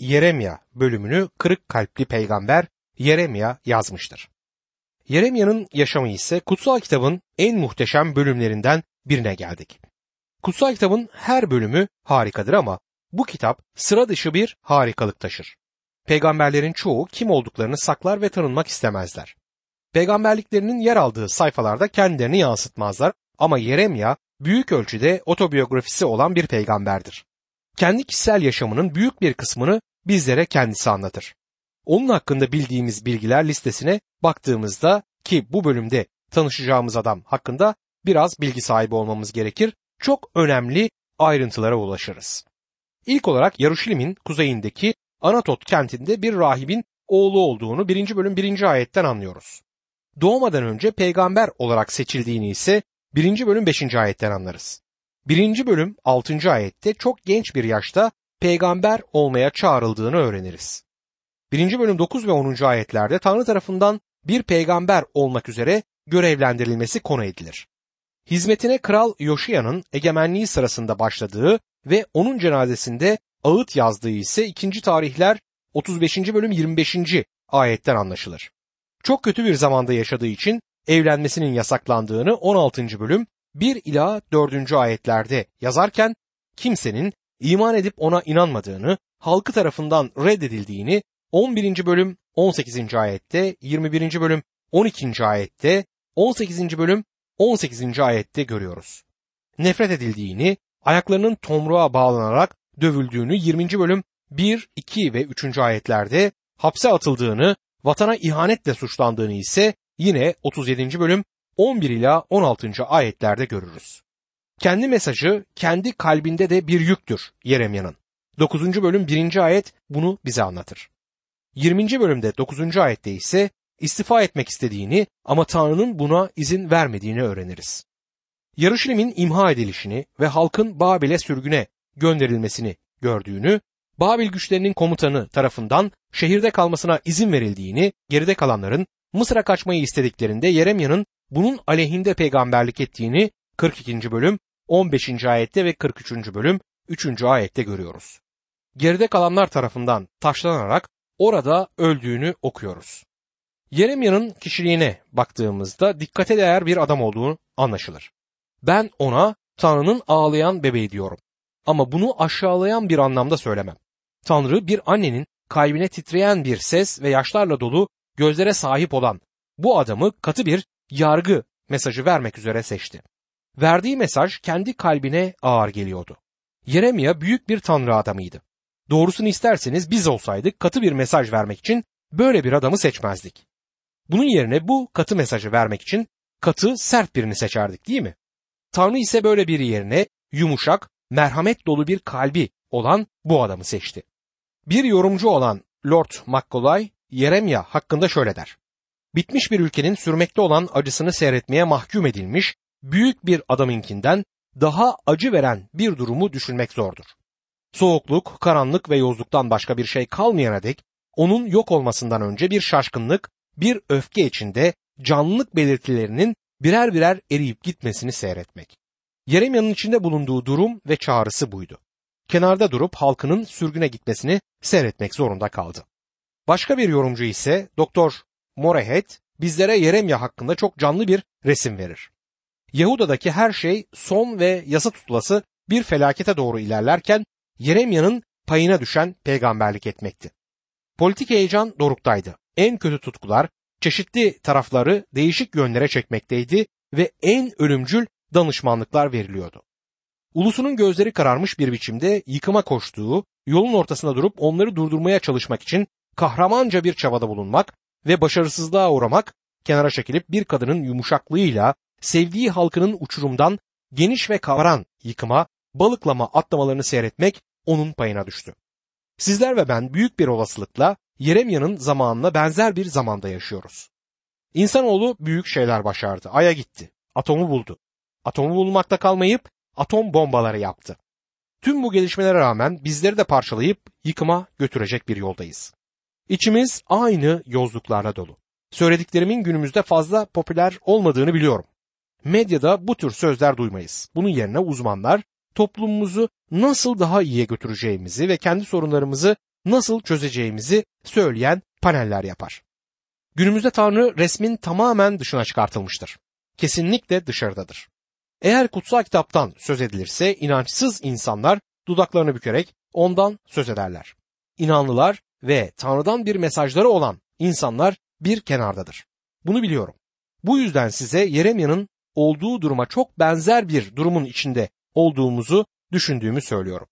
Yeremya bölümünü kırık kalpli peygamber Yeremya yazmıştır. Yeremya'nın yaşamı ise kutsal kitabın en muhteşem bölümlerinden birine geldik. Kutsal kitabın her bölümü harikadır ama bu kitap sıra dışı bir harikalık taşır. Peygamberlerin çoğu kim olduklarını saklar ve tanınmak istemezler. Peygamberliklerinin yer aldığı sayfalarda kendilerini yansıtmazlar ama Yeremya büyük ölçüde otobiyografisi olan bir peygamberdir. Kendi kişisel yaşamının büyük bir kısmını bizlere kendisi anlatır. Onun hakkında bildiğimiz bilgiler listesine baktığımızda ki bu bölümde tanışacağımız adam hakkında biraz bilgi sahibi olmamız gerekir. Çok önemli ayrıntılara ulaşırız. İlk olarak Yaruşilim'in kuzeyindeki Anatot kentinde bir rahibin oğlu olduğunu 1. bölüm 1. ayetten anlıyoruz. Doğmadan önce peygamber olarak seçildiğini ise 1. bölüm 5. ayetten anlarız. 1. bölüm 6. ayette çok genç bir yaşta peygamber olmaya çağrıldığını öğreniriz. 1. bölüm 9 ve 10. ayetlerde Tanrı tarafından bir peygamber olmak üzere görevlendirilmesi konu edilir. Hizmetine Kral Yoşiya'nın egemenliği sırasında başladığı ve onun cenazesinde ağıt yazdığı ise 2. tarihler 35. bölüm 25. ayetten anlaşılır. Çok kötü bir zamanda yaşadığı için evlenmesinin yasaklandığını 16. bölüm 1 ila 4. ayetlerde yazarken kimsenin iman edip ona inanmadığını, halkı tarafından reddedildiğini 11. bölüm 18. ayette, 21. bölüm 12. ayette, 18. bölüm 18. ayette görüyoruz. Nefret edildiğini, ayaklarının tomruğa bağlanarak dövüldüğünü 20. bölüm 1, 2 ve 3. ayetlerde, hapse atıldığını, vatana ihanetle suçlandığını ise yine 37. bölüm 11 ila 16. ayetlerde görürüz. Kendi mesajı kendi kalbinde de bir yüktür Yeremya'nın. 9. bölüm 1. ayet bunu bize anlatır. 20. bölümde 9. ayette ise istifa etmek istediğini ama Tanrı'nın buna izin vermediğini öğreniriz. Yarışilim'in imha edilişini ve halkın Babil'e sürgüne gönderilmesini gördüğünü, Babil güçlerinin komutanı tarafından şehirde kalmasına izin verildiğini, geride kalanların Mısır'a kaçmayı istediklerinde Yeremya'nın bunun aleyhinde peygamberlik ettiğini 42. bölüm 15. ayette ve 43. bölüm 3. ayette görüyoruz. Geride kalanlar tarafından taşlanarak orada öldüğünü okuyoruz. Yeremya'nın kişiliğine baktığımızda dikkate değer bir adam olduğu anlaşılır. Ben ona Tanrı'nın ağlayan bebeği diyorum. Ama bunu aşağılayan bir anlamda söylemem. Tanrı bir annenin kalbine titreyen bir ses ve yaşlarla dolu gözlere sahip olan bu adamı katı bir yargı mesajı vermek üzere seçti. Verdiği mesaj kendi kalbine ağır geliyordu. Yeremia büyük bir tanrı adamıydı. Doğrusunu isterseniz biz olsaydık katı bir mesaj vermek için böyle bir adamı seçmezdik. Bunun yerine bu katı mesajı vermek için katı sert birini seçerdik değil mi? Tanrı ise böyle bir yerine yumuşak, merhamet dolu bir kalbi olan bu adamı seçti. Bir yorumcu olan Lord Macaulay Yeremya hakkında şöyle der. Bitmiş bir ülkenin sürmekte olan acısını seyretmeye mahkum edilmiş büyük bir adamınkinden daha acı veren bir durumu düşünmek zordur. Soğukluk, karanlık ve yozluktan başka bir şey kalmayana dek onun yok olmasından önce bir şaşkınlık, bir öfke içinde canlılık belirtilerinin birer birer eriyip gitmesini seyretmek. Yeremya'nın içinde bulunduğu durum ve çağrısı buydu. Kenarda durup halkının sürgüne gitmesini seyretmek zorunda kaldı. Başka bir yorumcu ise Doktor Morehead bizlere Yeremya hakkında çok canlı bir resim verir. Yahuda'daki her şey son ve yasa tutulası bir felakete doğru ilerlerken Yeremya'nın payına düşen peygamberlik etmekti. Politik heyecan doruktaydı. En kötü tutkular çeşitli tarafları değişik yönlere çekmekteydi ve en ölümcül danışmanlıklar veriliyordu. Ulusunun gözleri kararmış bir biçimde yıkıma koştuğu, yolun ortasında durup onları durdurmaya çalışmak için kahramanca bir çabada bulunmak ve başarısızlığa uğramak, kenara çekilip bir kadının yumuşaklığıyla sevdiği halkının uçurumdan geniş ve kavran yıkıma, balıklama atlamalarını seyretmek onun payına düştü. Sizler ve ben büyük bir olasılıkla Yeremya'nın zamanına benzer bir zamanda yaşıyoruz. İnsanoğlu büyük şeyler başardı. Ay'a gitti. Atomu buldu. Atomu bulmakta kalmayıp atom bombaları yaptı. Tüm bu gelişmelere rağmen bizleri de parçalayıp yıkıma götürecek bir yoldayız. İçimiz aynı yozluklarla dolu. Söylediklerimin günümüzde fazla popüler olmadığını biliyorum. Medyada bu tür sözler duymayız. Bunun yerine uzmanlar toplumumuzu nasıl daha iyiye götüreceğimizi ve kendi sorunlarımızı nasıl çözeceğimizi söyleyen paneller yapar. Günümüzde Tanrı resmin tamamen dışına çıkartılmıştır. Kesinlikle dışarıdadır. Eğer kutsal kitaptan söz edilirse inançsız insanlar dudaklarını bükerek ondan söz ederler. İnanlılar ve Tanrı'dan bir mesajları olan insanlar bir kenardadır. Bunu biliyorum. Bu yüzden size Yeremya'nın olduğu duruma çok benzer bir durumun içinde olduğumuzu düşündüğümü söylüyorum.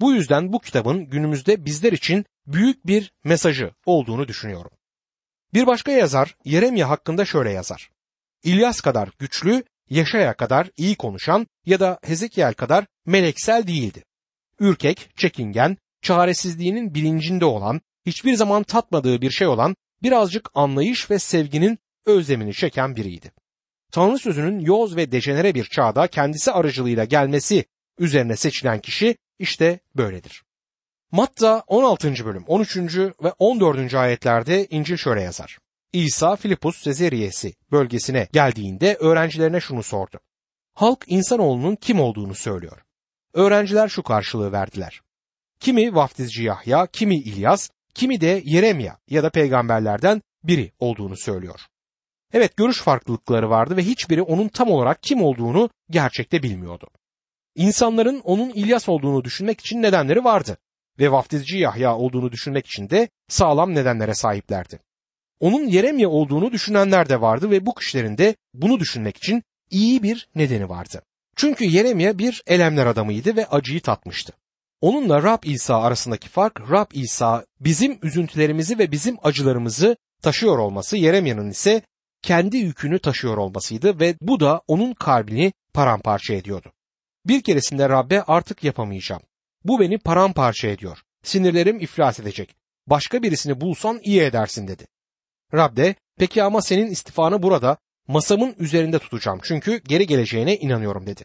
Bu yüzden bu kitabın günümüzde bizler için büyük bir mesajı olduğunu düşünüyorum. Bir başka yazar Yeremya hakkında şöyle yazar. İlyas kadar güçlü, Yaşaya kadar iyi konuşan ya da Hezekiel kadar meleksel değildi. Ürkek, çekingen, çaresizliğinin bilincinde olan, hiçbir zaman tatmadığı bir şey olan, birazcık anlayış ve sevginin özlemini çeken biriydi. Tanrı sözünün yoz ve dejenere bir çağda kendisi aracılığıyla gelmesi üzerine seçilen kişi işte böyledir. Matta 16. bölüm 13. ve 14. ayetlerde İncil şöyle yazar. İsa Filipus Sezeriyesi bölgesine geldiğinde öğrencilerine şunu sordu. Halk insanoğlunun kim olduğunu söylüyor. Öğrenciler şu karşılığı verdiler. Kimi vaftizci Yahya, kimi İlyas, kimi de Yeremya ya da peygamberlerden biri olduğunu söylüyor. Evet görüş farklılıkları vardı ve hiçbiri onun tam olarak kim olduğunu gerçekte bilmiyordu. İnsanların onun İlyas olduğunu düşünmek için nedenleri vardı ve vaftizci Yahya olduğunu düşünmek için de sağlam nedenlere sahiplerdi. Onun Yeremye olduğunu düşünenler de vardı ve bu kişilerin de bunu düşünmek için iyi bir nedeni vardı. Çünkü Yeremye bir elemler adamıydı ve acıyı tatmıştı. Onunla Rab İsa arasındaki fark Rab İsa bizim üzüntülerimizi ve bizim acılarımızı taşıyor olması, Yeremya'nın ise kendi yükünü taşıyor olmasıydı ve bu da onun kalbini paramparça ediyordu. Bir keresinde Rabbe artık yapamayacağım. Bu beni paramparça ediyor. Sinirlerim iflas edecek. Başka birisini bulsan iyi edersin dedi. Rab de peki ama senin istifanı burada masamın üzerinde tutacağım çünkü geri geleceğine inanıyorum dedi.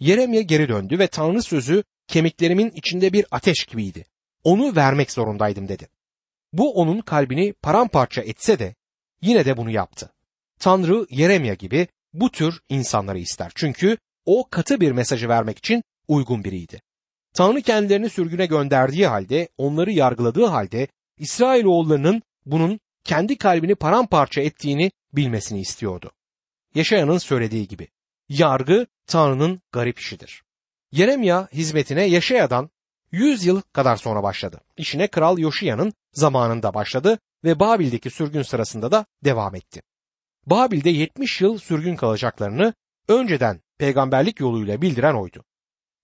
Yeremye geri döndü ve Tanrı sözü kemiklerimin içinde bir ateş gibiydi. Onu vermek zorundaydım dedi. Bu onun kalbini paramparça etse de yine de bunu yaptı. Tanrı Yeremya gibi bu tür insanları ister. Çünkü o katı bir mesajı vermek için uygun biriydi. Tanrı kendilerini sürgüne gönderdiği halde, onları yargıladığı halde İsrailoğullarının bunun kendi kalbini paramparça ettiğini bilmesini istiyordu. Yaşayanın söylediği gibi yargı Tanrı'nın garip işidir. Yeremya hizmetine Yaşaya'dan 100 yıl kadar sonra başladı. İşine Kral Yoşiya'nın zamanında başladı ve Babil'deki sürgün sırasında da devam etti. Babil'de 70 yıl sürgün kalacaklarını önceden peygamberlik yoluyla bildiren oydu.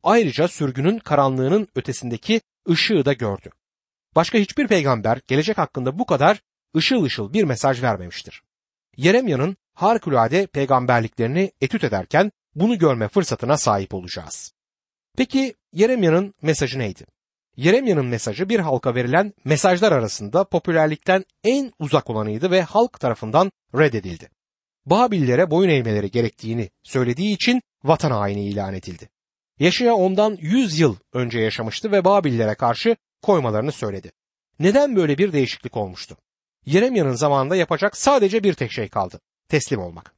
Ayrıca sürgünün karanlığının ötesindeki ışığı da gördü. Başka hiçbir peygamber gelecek hakkında bu kadar ışıl ışıl bir mesaj vermemiştir. Yeremya'nın harikulade peygamberliklerini etüt ederken bunu görme fırsatına sahip olacağız. Peki Yeremya'nın mesajı neydi? Yeremya'nın mesajı bir halka verilen mesajlar arasında popülerlikten en uzak olanıydı ve halk tarafından reddedildi. Babillere boyun eğmeleri gerektiğini söylediği için vatan haini ilan edildi. Yaşaya ondan 100 yıl önce yaşamıştı ve Babillere karşı koymalarını söyledi. Neden böyle bir değişiklik olmuştu? Yeremya'nın zamanında yapacak sadece bir tek şey kaldı. Teslim olmak.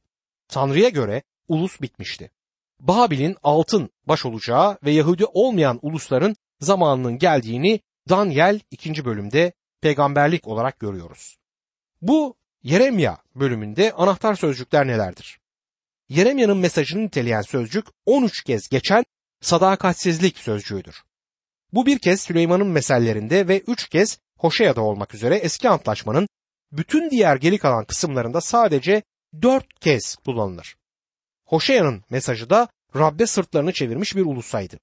Tanrı'ya göre ulus bitmişti. Babil'in altın baş olacağı ve Yahudi olmayan ulusların zamanının geldiğini Daniel 2. bölümde peygamberlik olarak görüyoruz. Bu Yeremya bölümünde anahtar sözcükler nelerdir? Yeremya'nın mesajını niteleyen sözcük 13 kez geçen sadakatsizlik sözcüğüdür. Bu bir kez Süleyman'ın mesellerinde ve üç kez Hoşeya'da olmak üzere eski antlaşmanın bütün diğer geri kalan kısımlarında sadece dört kez kullanılır. Hoşeya'nın mesajı da Rabbe sırtlarını çevirmiş bir ulusaydı.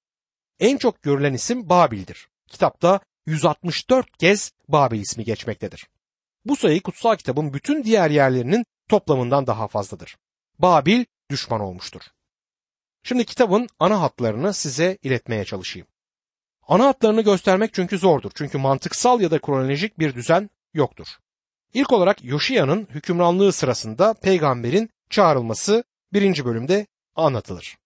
En çok görülen isim Babil'dir. Kitapta 164 kez Babil ismi geçmektedir. Bu sayı kutsal kitabın bütün diğer yerlerinin toplamından daha fazladır. Babil düşman olmuştur. Şimdi kitabın ana hatlarını size iletmeye çalışayım. Ana hatlarını göstermek çünkü zordur. Çünkü mantıksal ya da kronolojik bir düzen yoktur. İlk olarak Yoşiya'nın hükümranlığı sırasında peygamberin çağrılması birinci bölümde anlatılır.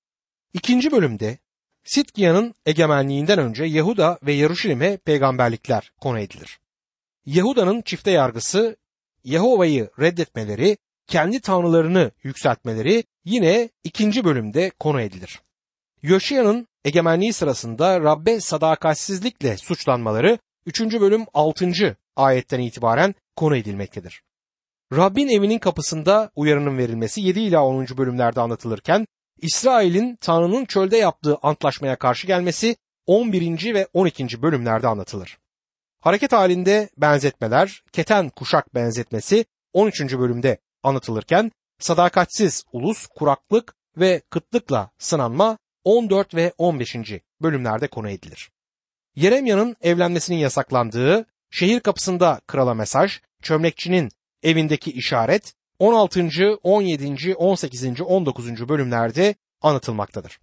İkinci bölümde Sitkiya'nın egemenliğinden önce Yahuda ve Yaruşilim'e peygamberlikler konu edilir. Yahuda'nın çifte yargısı, Yahova'yı reddetmeleri, kendi tanrılarını yükseltmeleri yine ikinci bölümde konu edilir. Yoşiya'nın egemenliği sırasında Rabbe sadakatsizlikle suçlanmaları 3. bölüm 6. ayetten itibaren konu edilmektedir. Rabbin evinin kapısında uyarının verilmesi 7 ila 10. bölümlerde anlatılırken İsrail'in Tanrı'nın çölde yaptığı antlaşmaya karşı gelmesi 11. ve 12. bölümlerde anlatılır. Hareket halinde benzetmeler, keten kuşak benzetmesi 13. bölümde anlatılırken sadakatsiz ulus, kuraklık ve kıtlıkla sınanma 14 ve 15. bölümlerde konu edilir. Yeremya'nın evlenmesinin yasaklandığı, şehir kapısında krala mesaj, çömlekçinin evindeki işaret 16. 17. 18. 19. bölümlerde anlatılmaktadır.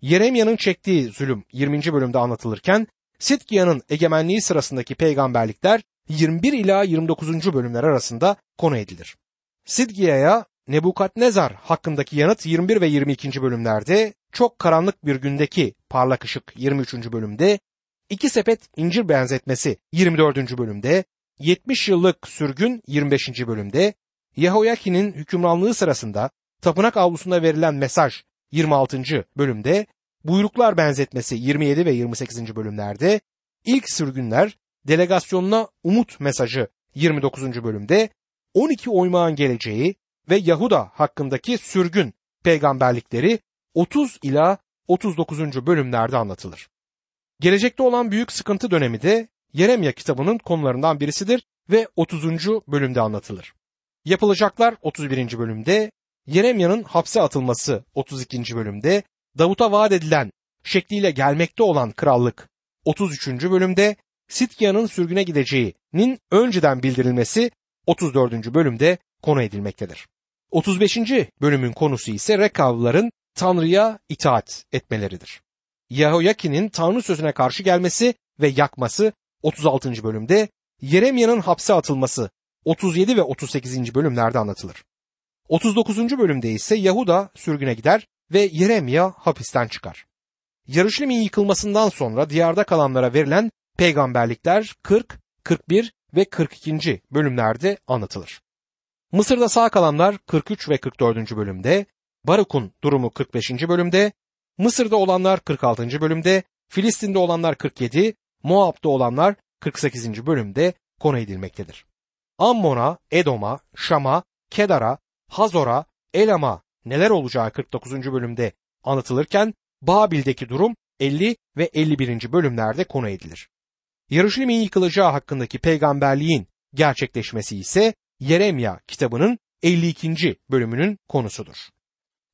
Yeremya'nın çektiği zulüm 20. bölümde anlatılırken Sitkiya'nın egemenliği sırasındaki peygamberlikler 21 ila 29. bölümler arasında konu edilir. Sidgiya'ya Nebukadnezar hakkındaki yanıt 21 ve 22. bölümlerde, çok karanlık bir gündeki parlak ışık 23. bölümde, iki sepet incir benzetmesi 24. bölümde, 70 yıllık sürgün 25. bölümde, Yehoyakin'in hükümranlığı sırasında tapınak avlusunda verilen mesaj 26. bölümde, buyruklar benzetmesi 27 ve 28. bölümlerde, ilk sürgünler delegasyonuna umut mesajı 29. bölümde, 12 oymağın geleceği ve Yahuda hakkındaki sürgün peygamberlikleri 30 ila 39. bölümlerde anlatılır. Gelecekte olan büyük sıkıntı dönemi de Yeremya kitabının konularından birisidir ve 30. bölümde anlatılır. Yapılacaklar 31. bölümde, Yeremya'nın hapse atılması 32. bölümde, Davut'a vaat edilen şekliyle gelmekte olan krallık 33. bölümde, Sitkiya'nın sürgüne gideceğinin önceden bildirilmesi 34. bölümde konu edilmektedir. 35. bölümün konusu ise Rekavlıların Tanrı'ya itaat etmeleridir. Yehoyakin'in Tanrı sözüne karşı gelmesi ve yakması 36. bölümde, Yeremya'nın hapse atılması 37 ve 38. bölümlerde anlatılır. 39. bölümde ise Yahuda sürgüne gider ve Yeremya hapisten çıkar. Yarışlim'in yıkılmasından sonra diyarda kalanlara verilen peygamberlikler 40, 41 ve 42. bölümlerde anlatılır. Mısır'da sağ kalanlar 43 ve 44. bölümde, Baruk'un durumu 45. bölümde, Mısır'da olanlar 46. bölümde, Filistin'de olanlar 47, Moab'da olanlar 48. bölümde konu edilmektedir. Ammon'a, Edom'a, Şam'a, Kedar'a, Hazor'a, Elam'a neler olacağı 49. bölümde anlatılırken Babil'deki durum 50 ve 51. bölümlerde konu edilir. Yarışlim'in yıkılacağı hakkındaki peygamberliğin gerçekleşmesi ise Yeremya kitabının 52. bölümünün konusudur.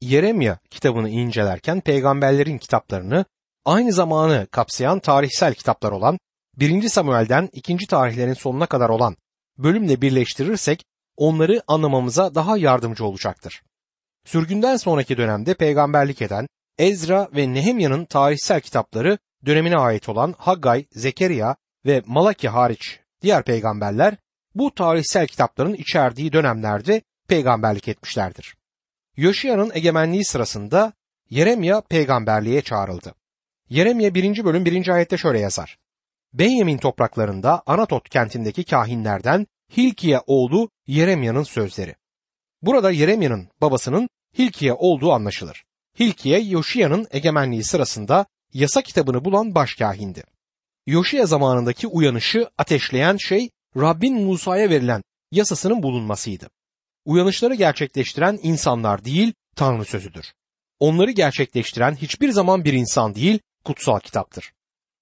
Yeremya kitabını incelerken peygamberlerin kitaplarını aynı zamanı kapsayan tarihsel kitaplar olan 1. Samuel'den 2. tarihlerin sonuna kadar olan bölümle birleştirirsek onları anlamamıza daha yardımcı olacaktır. Sürgünden sonraki dönemde peygamberlik eden Ezra ve Nehemya'nın tarihsel kitapları dönemine ait olan Haggay, Zekeriya ve Malaki hariç diğer peygamberler bu tarihsel kitapların içerdiği dönemlerde peygamberlik etmişlerdir. Yoşiya'nın egemenliği sırasında Yeremya peygamberliğe çağrıldı. Yeremya 1. bölüm 1. ayette şöyle yazar. Benyamin topraklarında Anatot kentindeki kahinlerden Hilkiye oğlu Yeremya'nın sözleri. Burada Yeremya'nın babasının Hilkiye olduğu anlaşılır. Hilkiye Yoşiya'nın egemenliği sırasında yasa kitabını bulan başkahindi. Yoşiya zamanındaki uyanışı ateşleyen şey Rabbin Musa'ya verilen yasasının bulunmasıydı. Uyanışları gerçekleştiren insanlar değil, Tanrı sözüdür. Onları gerçekleştiren hiçbir zaman bir insan değil, kutsal kitaptır.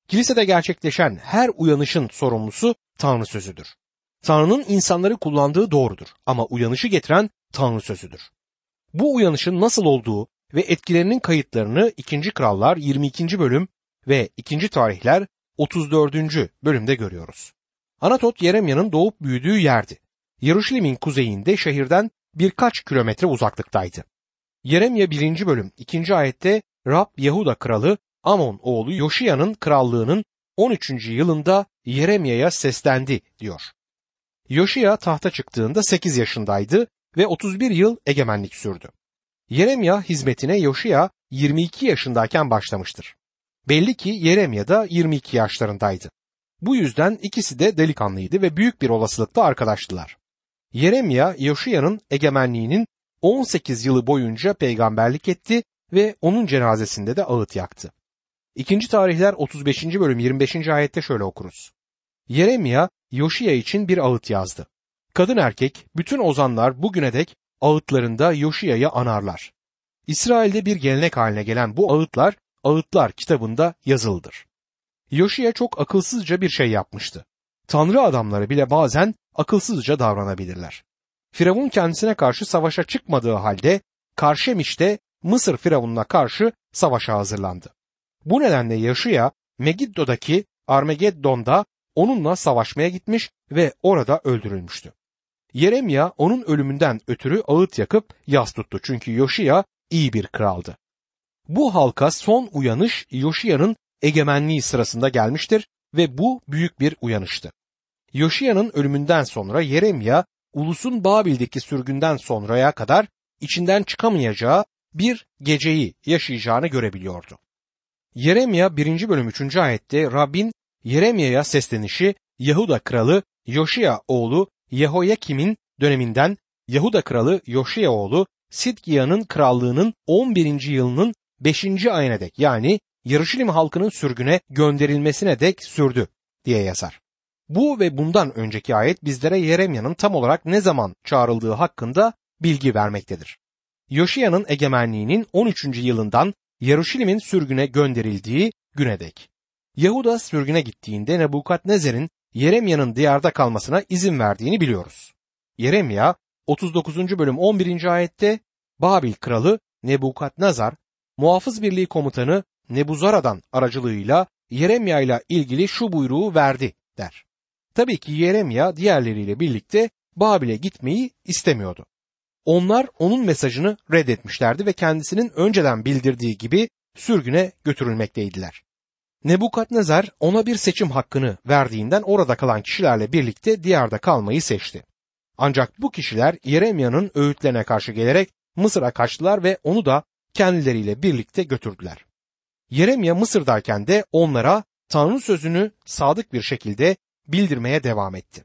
Kilisede gerçekleşen her uyanışın sorumlusu Tanrı sözüdür. Tanrı'nın insanları kullandığı doğrudur ama uyanışı getiren Tanrı sözüdür. Bu uyanışın nasıl olduğu ve etkilerinin kayıtlarını 2. Krallar 22. bölüm ve 2. Tarihler 34. bölümde görüyoruz. Anatot Yeremya'nın doğup büyüdüğü yerdi. Yeruşalim'in kuzeyinde şehirden birkaç kilometre uzaklıktaydı. Yeremya 1. bölüm 2. ayette Rab Yahuda kralı Amon oğlu Yoşiya'nın krallığının 13. yılında Yeremya'ya seslendi diyor. Yoşiya tahta çıktığında 8 yaşındaydı ve 31 yıl egemenlik sürdü. Yeremya hizmetine Yoşiya 22 yaşındayken başlamıştır. Belli ki Yeremya da 22 yaşlarındaydı. Bu yüzden ikisi de delikanlıydı ve büyük bir olasılıkla arkadaştılar. Yeremya Yoşiya'nın egemenliğinin 18 yılı boyunca peygamberlik etti ve onun cenazesinde de ağıt yaktı. İkinci tarihler 35. bölüm 25. ayette şöyle okuruz. Yeremya Yoşiya için bir ağıt yazdı. Kadın erkek bütün ozanlar bugüne dek ağıtlarında Yoşiya'yı anarlar. İsrail'de bir gelenek haline gelen bu ağıtlar Ağıtlar kitabında yazılıdır. Yoşiya çok akılsızca bir şey yapmıştı. Tanrı adamları bile bazen akılsızca davranabilirler. Firavun kendisine karşı savaşa çıkmadığı halde Karşemiş'te Mısır Firavun'una karşı savaşa hazırlandı. Bu nedenle Yaşıya Megiddo'daki Armageddon'da onunla savaşmaya gitmiş ve orada öldürülmüştü. Yeremya onun ölümünden ötürü ağıt yakıp yas tuttu çünkü Yoşiya iyi bir kraldı. Bu halka son uyanış Yoşiya'nın egemenliği sırasında gelmiştir ve bu büyük bir uyanıştı. Yoşiya'nın ölümünden sonra Yeremya ulusun Babil'deki sürgünden sonraya kadar içinden çıkamayacağı bir geceyi yaşayacağını görebiliyordu. Yeremya 1. bölüm 3. ayette Rabbin Yeremya'ya seslenişi Yahuda kralı Yoşiya oğlu Yehoyakim'in döneminden Yahuda kralı Yoşiya oğlu Sidgiya'nın krallığının 11. yılının 5. ayına dek yani Yarışilim halkının sürgüne gönderilmesine dek sürdü diye yazar. Bu ve bundan önceki ayet bizlere Yeremya'nın tam olarak ne zaman çağrıldığı hakkında bilgi vermektedir. Yoşiya'nın egemenliğinin 13. yılından Yarışilim'in sürgüne gönderildiği güne dek. Yahuda sürgüne gittiğinde Nebukadnezer'in Yeremya'nın diyarda kalmasına izin verdiğini biliyoruz. Yeremya 39. bölüm 11. ayette Babil kralı Nebukadnezar muhafız birliği komutanı Nebuzaradan aracılığıyla Yeremya ile ilgili şu buyruğu verdi der. Tabii ki Yeremya diğerleriyle birlikte Babil'e gitmeyi istemiyordu. Onlar onun mesajını reddetmişlerdi ve kendisinin önceden bildirdiği gibi sürgüne götürülmekteydiler. Nebukadnezar ona bir seçim hakkını verdiğinden orada kalan kişilerle birlikte diyarda kalmayı seçti. Ancak bu kişiler Yeremya'nın öğütlerine karşı gelerek Mısır'a kaçtılar ve onu da kendileriyle birlikte götürdüler. Yeremya Mısır'dayken de onlara Tanrı sözünü sadık bir şekilde bildirmeye devam etti.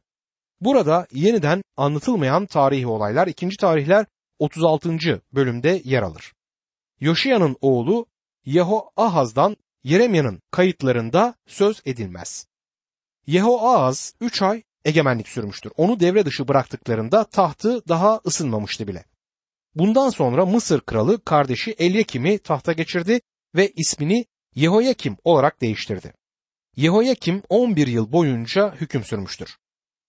Burada yeniden anlatılmayan tarihi olaylar 2. tarihler 36. bölümde yer alır. Yoşiya'nın oğlu Yehoahaz'dan Yeremya'nın kayıtlarında söz edilmez. Yehoahaz 3 ay egemenlik sürmüştür. Onu devre dışı bıraktıklarında tahtı daha ısınmamıştı bile. Bundan sonra Mısır kralı kardeşi Elyakim'i tahta geçirdi ve ismini Yehoyakim olarak değiştirdi. Yehoyakim 11 yıl boyunca hüküm sürmüştür.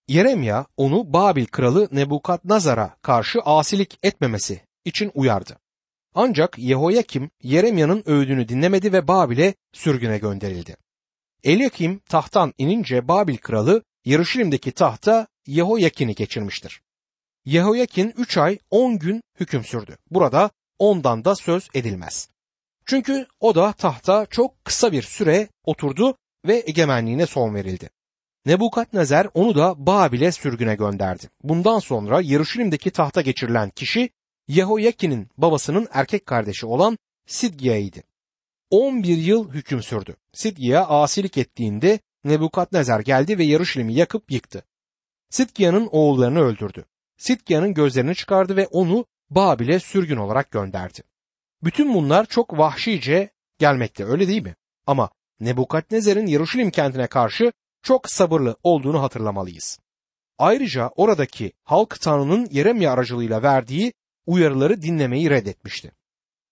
Yeremya onu Babil kralı Nebukadnazar'a karşı asilik etmemesi için uyardı. Ancak Yehoyakim Yeremya'nın öğüdünü dinlemedi ve Babil'e sürgüne gönderildi. Elyakim tahttan inince Babil kralı Yarışilim'deki tahta Yehoyakin'i geçirmiştir. Yehoyakin 3 ay 10 gün hüküm sürdü. Burada ondan da söz edilmez. Çünkü o da tahta çok kısa bir süre oturdu ve egemenliğine son verildi. Nebukadnezar onu da Babil'e sürgüne gönderdi. Bundan sonra Yarışilim'deki tahta geçirilen kişi Yehoyakin'in babasının erkek kardeşi olan Sidgiya'ydı. 11 yıl hüküm sürdü. Sidgiya asilik ettiğinde Nebukadnezar geldi ve Yarışilim'i yakıp yıktı. Sidgiya'nın oğullarını öldürdü. Sidgiya'nın gözlerini çıkardı ve onu Babil'e sürgün olarak gönderdi. Bütün bunlar çok vahşice gelmekte öyle değil mi? Ama Nebukadnezar'ın Yaruşilim kentine karşı çok sabırlı olduğunu hatırlamalıyız. Ayrıca oradaki halk Tanrı'nın Yeremya aracılığıyla verdiği uyarıları dinlemeyi reddetmişti.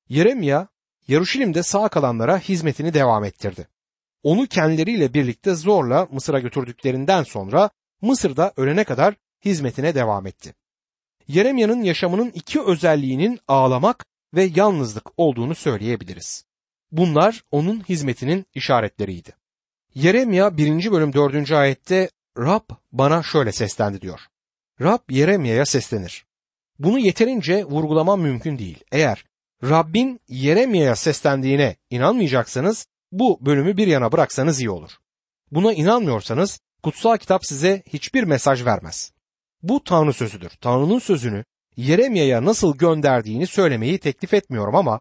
Yeremya, Yaruşilim'de sağ kalanlara hizmetini devam ettirdi. Onu kendileriyle birlikte zorla Mısır'a götürdüklerinden sonra Mısır'da ölene kadar hizmetine devam etti. Yeremya'nın yaşamının iki özelliğinin ağlamak ve yalnızlık olduğunu söyleyebiliriz. Bunlar onun hizmetinin işaretleriydi. Yeremya 1. bölüm 4. ayette Rab bana şöyle seslendi diyor. Rab Yeremya'ya seslenir. Bunu yeterince vurgulamam mümkün değil. Eğer Rabbin Yeremya'ya seslendiğine inanmayacaksanız bu bölümü bir yana bıraksanız iyi olur. Buna inanmıyorsanız kutsal kitap size hiçbir mesaj vermez. Bu Tanrı sözüdür. Tanrı'nın sözünü Yeremya'ya nasıl gönderdiğini söylemeyi teklif etmiyorum ama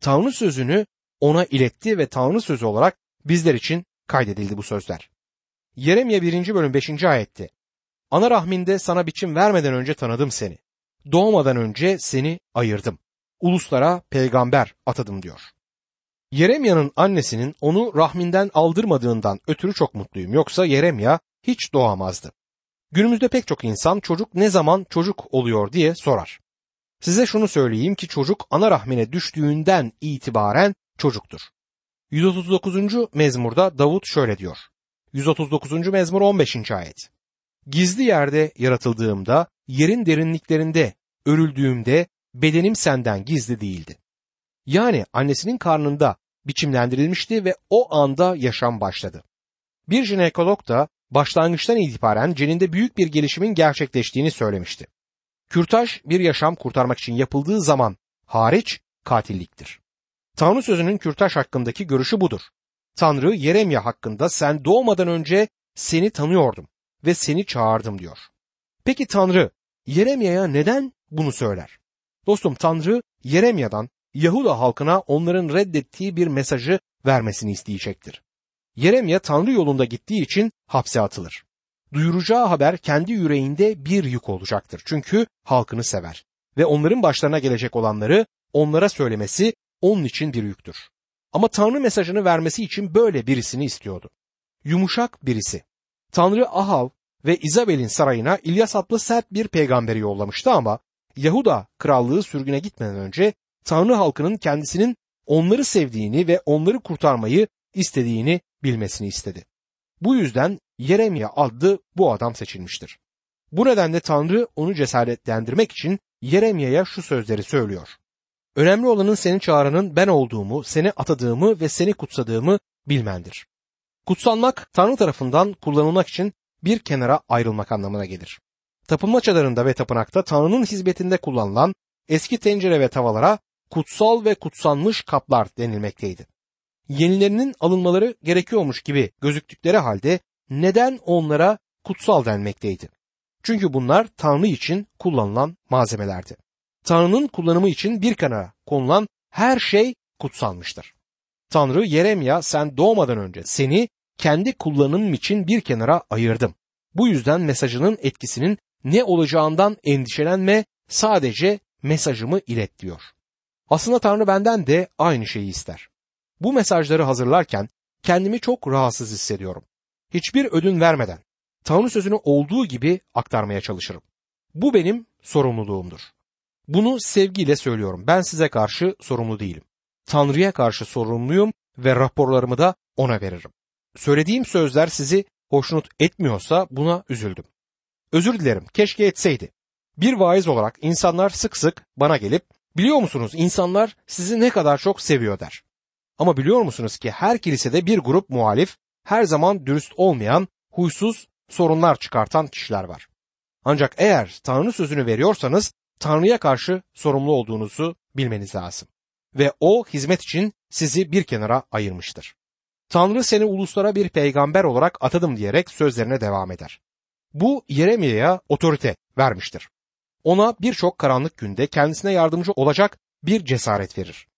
Tanrı sözünü ona iletti ve Tanrı sözü olarak bizler için kaydedildi bu sözler. Yeremya 1. bölüm 5. ayette Ana rahminde sana biçim vermeden önce tanıdım seni. Doğmadan önce seni ayırdım. Uluslara peygamber atadım diyor. Yeremya'nın annesinin onu rahminden aldırmadığından ötürü çok mutluyum. Yoksa Yeremya hiç doğamazdı. Günümüzde pek çok insan çocuk ne zaman çocuk oluyor diye sorar. Size şunu söyleyeyim ki çocuk ana rahmine düştüğünden itibaren çocuktur. 139. mezmurda Davut şöyle diyor. 139. mezmur 15. ayet. Gizli yerde yaratıldığımda, yerin derinliklerinde örüldüğümde bedenim senden gizli değildi. Yani annesinin karnında biçimlendirilmişti ve o anda yaşam başladı. Bir jinekolog da başlangıçtan itibaren ceninde büyük bir gelişimin gerçekleştiğini söylemişti. Kürtaj bir yaşam kurtarmak için yapıldığı zaman hariç katilliktir. Tanrı sözünün kürtaj hakkındaki görüşü budur. Tanrı Yeremya hakkında sen doğmadan önce seni tanıyordum ve seni çağırdım diyor. Peki Tanrı Yeremya'ya neden bunu söyler? Dostum Tanrı Yeremya'dan Yahuda halkına onların reddettiği bir mesajı vermesini isteyecektir. Yeremya Tanrı yolunda gittiği için hapse atılır. Duyuracağı haber kendi yüreğinde bir yük olacaktır. Çünkü halkını sever ve onların başlarına gelecek olanları onlara söylemesi onun için bir yüktür. Ama Tanrı mesajını vermesi için böyle birisini istiyordu. Yumuşak birisi. Tanrı Ahav ve İzabel'in sarayına İlyas adlı sert bir peygamberi yollamıştı ama Yahuda krallığı sürgüne gitmeden önce Tanrı halkının kendisinin onları sevdiğini ve onları kurtarmayı istediğini bilmesini istedi. Bu yüzden Yeremya adlı bu adam seçilmiştir. Bu nedenle Tanrı onu cesaretlendirmek için Yeremya'ya şu sözleri söylüyor. Önemli olanın seni çağıranın ben olduğumu, seni atadığımı ve seni kutsadığımı bilmendir. Kutsanmak Tanrı tarafından kullanılmak için bir kenara ayrılmak anlamına gelir. Tapınma çadırında ve tapınakta Tanrı'nın hizmetinde kullanılan eski tencere ve tavalara kutsal ve kutsanmış kaplar denilmekteydi. Yenilerinin alınmaları gerekiyormuş gibi gözüktükleri halde neden onlara kutsal denmekteydi? Çünkü bunlar Tanrı için kullanılan malzemelerdi. Tanrı'nın kullanımı için bir kenara konulan her şey kutsalmıştır. Tanrı Yeremya sen doğmadan önce seni kendi kullanımım için bir kenara ayırdım. Bu yüzden mesajının etkisinin ne olacağından endişelenme sadece mesajımı ilet diyor. Aslında Tanrı benden de aynı şeyi ister. Bu mesajları hazırlarken kendimi çok rahatsız hissediyorum. Hiçbir ödün vermeden Tanrı sözünü olduğu gibi aktarmaya çalışırım. Bu benim sorumluluğumdur. Bunu sevgiyle söylüyorum. Ben size karşı sorumlu değilim. Tanrı'ya karşı sorumluyum ve raporlarımı da ona veririm. Söylediğim sözler sizi hoşnut etmiyorsa buna üzüldüm. Özür dilerim. Keşke etseydi. Bir vaiz olarak insanlar sık sık bana gelip biliyor musunuz insanlar sizi ne kadar çok seviyor der. Ama biliyor musunuz ki her kilisede bir grup muhalif, her zaman dürüst olmayan, huysuz, sorunlar çıkartan kişiler var. Ancak eğer Tanrı sözünü veriyorsanız Tanrı'ya karşı sorumlu olduğunuzu bilmeniz lazım. Ve o hizmet için sizi bir kenara ayırmıştır. Tanrı seni uluslara bir peygamber olarak atadım diyerek sözlerine devam eder. Bu Yeremya'ya otorite vermiştir. Ona birçok karanlık günde kendisine yardımcı olacak bir cesaret verir.